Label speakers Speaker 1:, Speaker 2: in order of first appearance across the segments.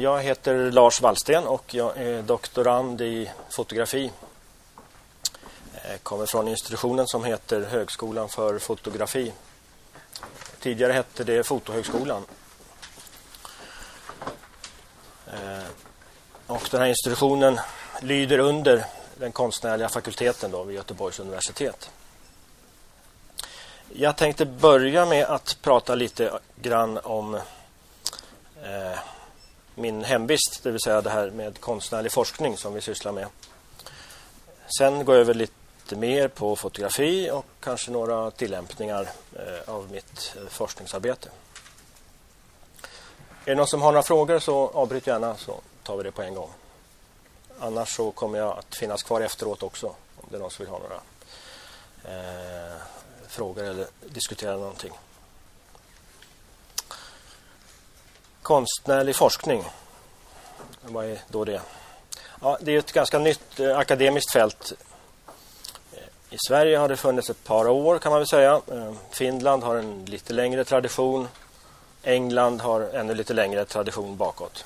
Speaker 1: Jag heter Lars Wallsten och jag är doktorand i fotografi. Jag kommer från institutionen som heter Högskolan för fotografi. Tidigare hette det Fotohögskolan. Eh, och den här institutionen lyder under den konstnärliga fakulteten då vid Göteborgs universitet. Jag tänkte börja med att prata lite grann om eh, min hemvist, det vill säga det här med konstnärlig forskning som vi sysslar med. Sen går jag över lite mer på fotografi och kanske några tillämpningar eh, av mitt eh, forskningsarbete. Är det någon som har några frågor så avbryt gärna så tar vi det på en gång. Annars så kommer jag att finnas kvar efteråt också om det är någon som vill ha några eh, frågor eller diskutera någonting. Konstnärlig forskning. Vad är då det? Ja, det är ett ganska nytt eh, akademiskt fält. Eh, I Sverige har det funnits ett par år kan man väl säga. Eh, Finland har en lite längre tradition. England har ännu lite längre tradition bakåt.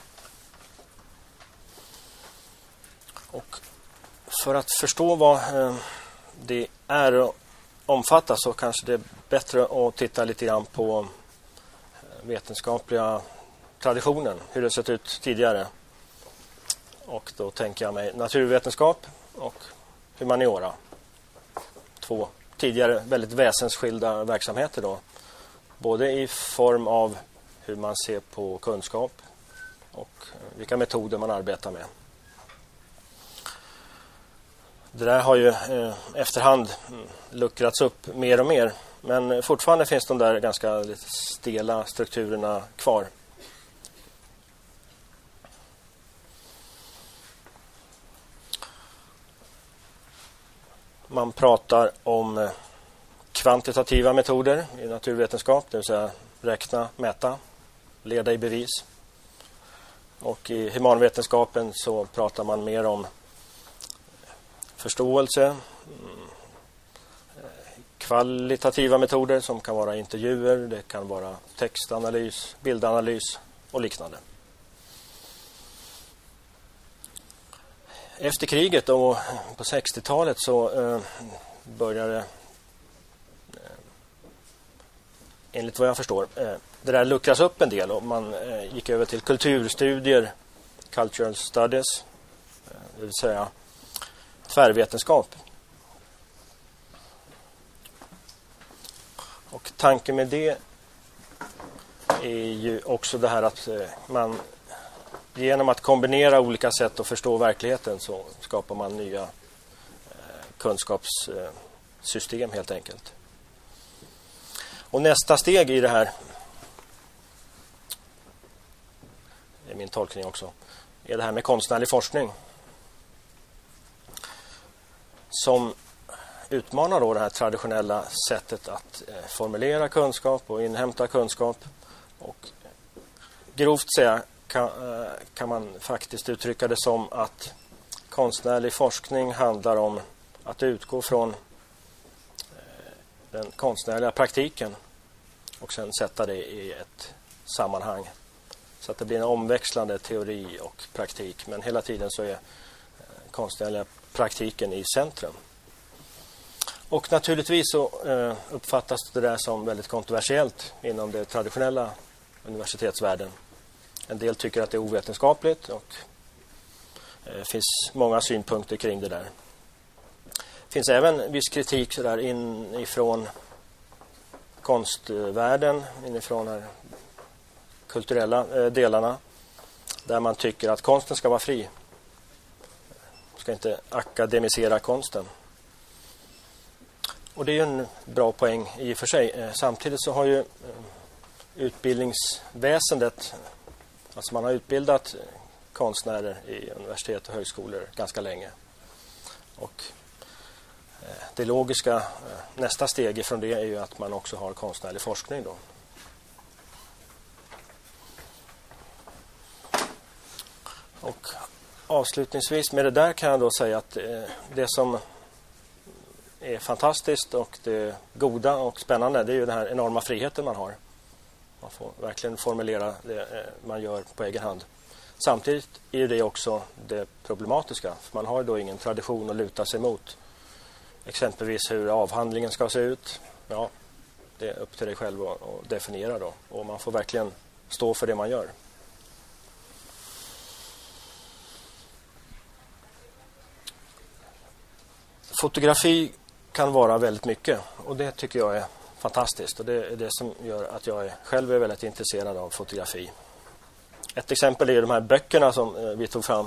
Speaker 1: Och för att förstå vad eh, det är och omfattas så kanske det är bättre att titta lite grann på eh, vetenskapliga traditionen, hur det sett ut tidigare. Och då tänker jag mig naturvetenskap och humaniora. Två tidigare väldigt väsensskilda verksamheter då. Både i form av hur man ser på kunskap och vilka metoder man arbetar med. Det där har ju eh, efterhand mm, luckrats upp mer och mer. Men fortfarande finns de där ganska stela strukturerna kvar. Man pratar om eh, kvantitativa metoder i naturvetenskap, det vill säga räkna, mäta, leda i bevis. Och i humanvetenskapen så pratar man mer om eh, förståelse, mm, eh, kvalitativa metoder som kan vara intervjuer, det kan vara textanalys, bildanalys och liknande. Efter kriget och på 60-talet så eh, började eh, enligt vad jag förstår eh, det där luckras upp en del och man eh, gick över till kulturstudier, cultural studies, det vill säga tvärvetenskap. Och tanken med det är ju också det här att man genom att kombinera olika sätt att förstå verkligheten så skapar man nya eh, kunskapssystem helt enkelt. Och nästa steg i det här är min tolkning också är det här med konstnärlig forskning som utmanar då det här traditionella sättet att eh, formulera kunskap och inhämta kunskap och grovt säga kan, eh, kan man faktiskt uttrycka det som att konstnärlig forskning handlar om att utgå från eh, den konstnärliga praktiken och sen sätta det i ett sammanhang. Så att det blir en omväxlande teori och praktik. Men hela tiden så är eh, konstnärliga praktiken i centrum. Och naturligtvis så uppfattas det där som väldigt kontroversiellt inom den traditionella universitetsvärlden. En del tycker att det är ovetenskapligt och det finns många synpunkter kring det där. Det finns även viss kritik så där inifrån konstvärlden, inifrån de kulturella eh, delarna där man tycker att konsten ska vara fri. Man ska inte akademisera konsten. Och det är ju en bra poäng i och för sig. Eh, samtidigt så har ju utbildningsväsendet Alltså man har utbildat konstnärer i universitet och högskolor ganska länge. Och eh, det logiska eh, nästa steg ifrån det är ju att man också har konstnärlig forskning då. Och avslutningsvis med det där kan jag då säga att eh, det som är fantastiskt och det goda och spännande det är ju den här enorma friheten man har. Man får verkligen formulera det eh, man gör på egen hand. Samtidigt är det också det problematiska. För man har då ingen tradition att luta sig mot. Exempelvis hur avhandlingen ska se ut. Ja, det är upp till dig själv att, att definiera då. Och man får verkligen stå för det man gör. Fotografi kan vara väldigt mycket och det tycker jag är fantastiskt och det är det som gör att jag är, själv är väldigt intresserad av fotografi. Ett exempel är de här böckerna som eh, vi tog fram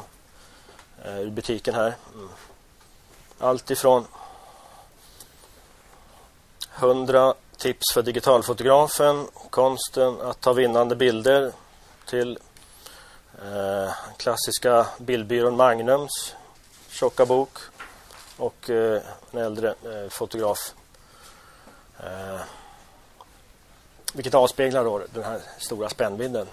Speaker 1: eh, i butiken här. Mm. Allt ifrån 100 tips för digitalfotografen, konsten att ta vinnande bilder till eh, klassiska bildbyrån Magnums tjocka bok och eh, en äldre eh, fotograf. Eh, vilket avspeglar då den här stora spännvidden.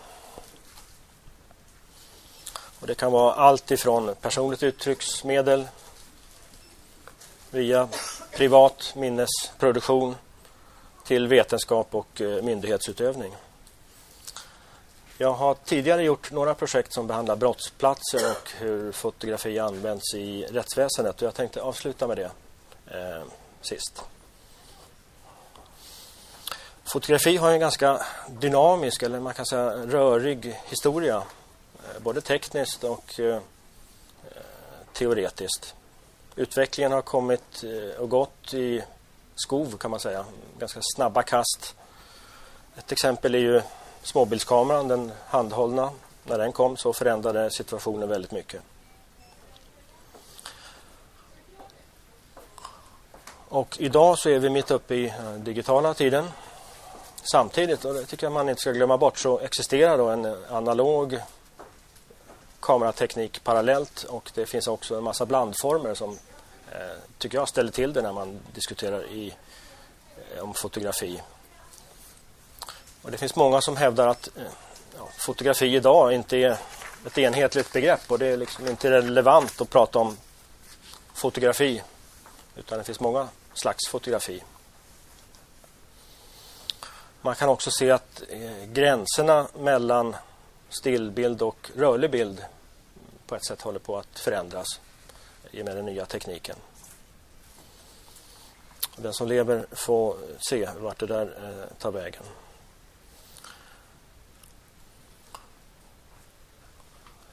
Speaker 1: Och det kan vara allt ifrån personligt uttrycksmedel via privat minnesproduktion till vetenskap och eh, myndighetsutövning. Jag har tidigare gjort några projekt som behandlar brottsplatser och hur fotografi används i rättsväsendet och jag tänkte avsluta med det eh, sist. Fotografi har en ganska dynamisk eller man kan säga rörig historia. Eh, både tekniskt och eh, eh, teoretiskt. Utvecklingen har kommit eh, och gått i skov kan man säga. Ganska snabba kast. Ett exempel är ju småbildskameran, den handhållna. När den kom så förändrade situationen väldigt mycket. Och idag så är vi mitt uppe i den digitala tiden. Samtidigt, och det tycker jag man inte ska glömma bort, så existerar då en analog kamerateknik parallellt och det finns också en massa blandformer som eh, tycker jag ställer till det när man diskuterar i, eh, om fotografi. Och det finns många som hävdar att eh, ja, fotografi idag inte är ett enhetligt begrepp och det är liksom inte relevant att prata om fotografi utan det finns många slags fotografi. Man kan också se att eh, gränserna mellan stillbild och rörlig bild på ett sätt håller på att förändras i och med den nya tekniken. Den som lever får se vart det där eh, tar vägen.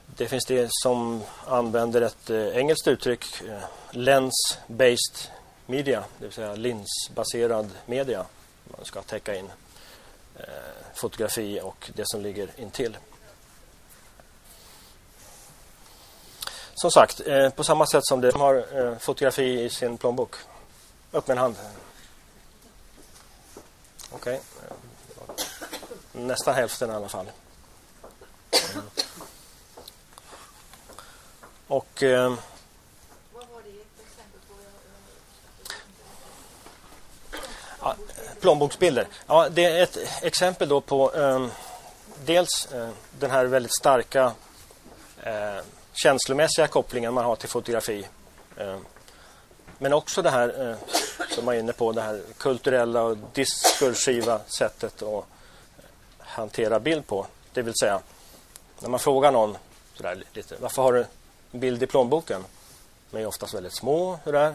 Speaker 1: Det finns det som använder ett eh, engelskt uttryck, lens-based media, det vill säga linsbaserad media. Man ska täcka in Eh, fotografi och det som ligger intill. Som sagt, eh, på samma sätt som det har eh, fotografi i sin plånbok. Upp med en hand. Okej. Okay. Nästan hälften i alla fall. Och... Eh, ja, plånboksbilder. Ja, det är ett exempel då på eh, dels eh, den här väldigt starka eh, känslomässiga kopplingen man har till fotografi. Eh, men också det här eh, som man är inne på, det här kulturella och diskursiva sättet att hantera bild på. Det vill säga, när man frågar någon sådär lite, varför har du bild i plånboken. De är oftast väldigt små. Hur eh,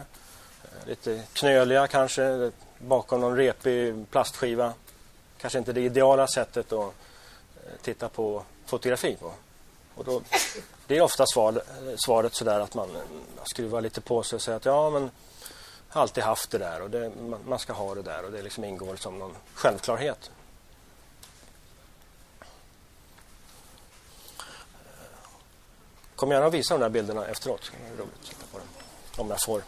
Speaker 1: lite knöliga kanske bakom någon repig plastskiva. Kanske inte det ideala sättet att eh, titta på fotografi på. Och då, det är ofta svar, svaret sådär att man skruvar lite på sig och säger att ja men jag har alltid haft det där och det, man ska ha det där och det liksom ingår som någon självklarhet. Kom gärna och visa de där bilderna efteråt. Det är roligt att titta på dem. Om jag får.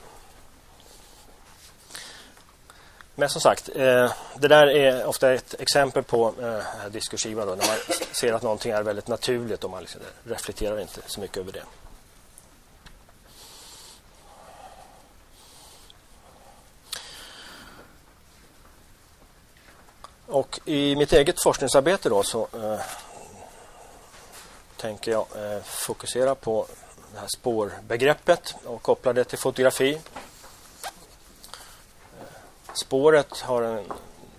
Speaker 1: Men som sagt, eh, det där är ofta ett exempel på eh, diskursiva då, när man ser att någonting är väldigt naturligt och man liksom reflekterar inte så mycket över det. Och i mitt eget forskningsarbete då så eh, tänker jag eh, fokusera på det här spårbegreppet och koppla det till fotografi. Spåret har en,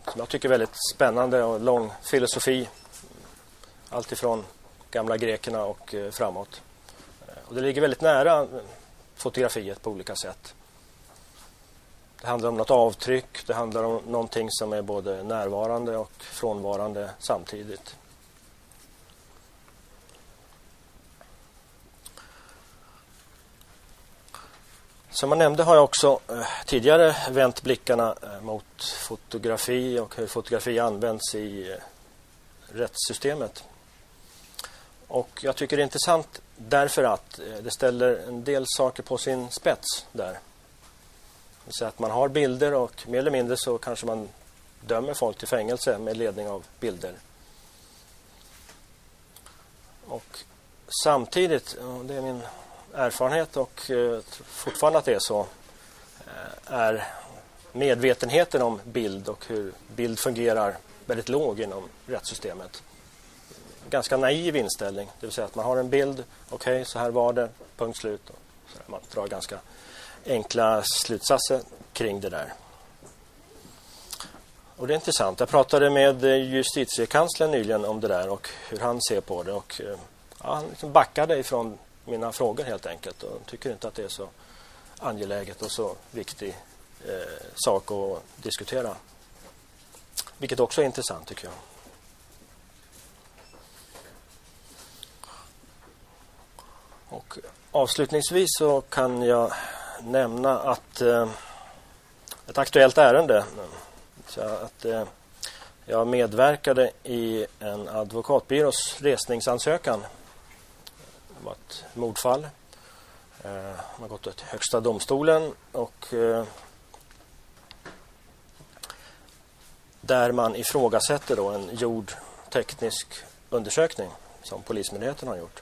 Speaker 1: som jag tycker, väldigt spännande och lång filosofi. Alltifrån gamla grekerna och eh, framåt. Eh, och det ligger väldigt nära eh, fotografiet på olika sätt. Det handlar om något avtryck, det handlar om någonting som är både närvarande och frånvarande samtidigt. Som jag nämnde har jag också eh, tidigare vänt blickarna eh, mot fotografi och hur fotografi används i eh, rättssystemet. Och jag tycker det är intressant därför att det ställer en del saker på sin spets där. Så att man har bilder och mer eller mindre så kanske man dömer folk till fängelse med ledning av bilder. Och samtidigt, det är min erfarenhet och eh, fortfarande att det är så eh, är medvetenheten om bild och hur bild fungerar väldigt låg inom rättssystemet. Ganska naiv inställning, det vill säga att man har en bild, okej okay, så här var det, punkt slut. Man drar ganska enkla slutsatser kring det där. Och det är intressant. Jag pratade med eh, justitiekanslern nyligen om det där och hur han ser på det. Och, ja, han liksom backade ifrån mina frågor helt enkelt och tycker inte att det är så angeläget och så viktig eh, sak att diskutera. Vilket också är intressant tycker jag. Och avslutningsvis så kan jag nämna att eh, ett aktuellt ärende så att eh, jag medverkade i en advokatbyrås resningsansökan var ett mordfall. Han man har gått till Högsta domstolen och eh, där man ifrågasätter då en gjord teknisk undersökning som Polismyndigheten har gjort.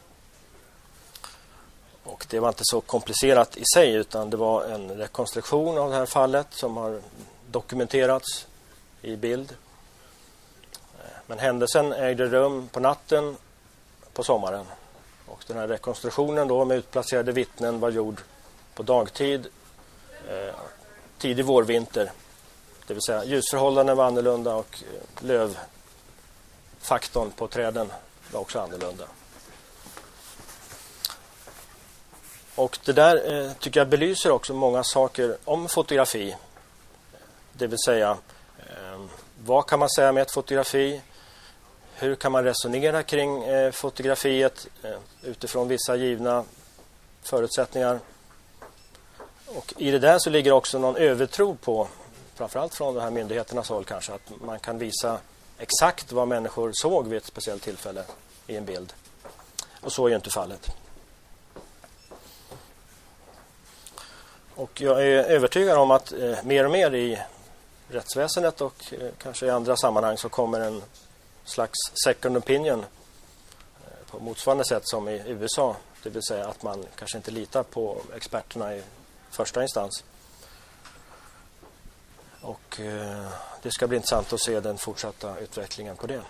Speaker 1: Och det var inte så komplicerat i sig utan det var en rekonstruktion av det här fallet som har dokumenterats i bild. Eh, men händelsen ägde rum på natten på sommaren och den här rekonstruktionen då med utplacerade vittnen var gjord på dagtid, eh, tidig vårvinter. Det vill säga ljusförhållanden var annorlunda och eh, lövfaktorn på träden var också annorlunda. Och det där eh, tycker jag belyser också många saker om fotografi. Det vill säga, eh, vad kan man säga med ett fotografi? Hur kan man resonera kring eh, fotografiet eh, utifrån vissa givna förutsättningar. Och I det där så ligger också någon övertro på, framförallt från de här myndigheternas håll kanske, att man kan visa exakt vad människor såg vid ett speciellt tillfälle i en bild. Och så är ju inte fallet. Och jag är övertygad om att eh, mer och mer i rättsväsendet och eh, kanske i andra sammanhang så kommer en slags second opinion eh, på motsvarande sätt som i USA. Det vill säga att man kanske inte litar på experterna i första instans. Och eh, det ska bli intressant att se den fortsatta utvecklingen på det.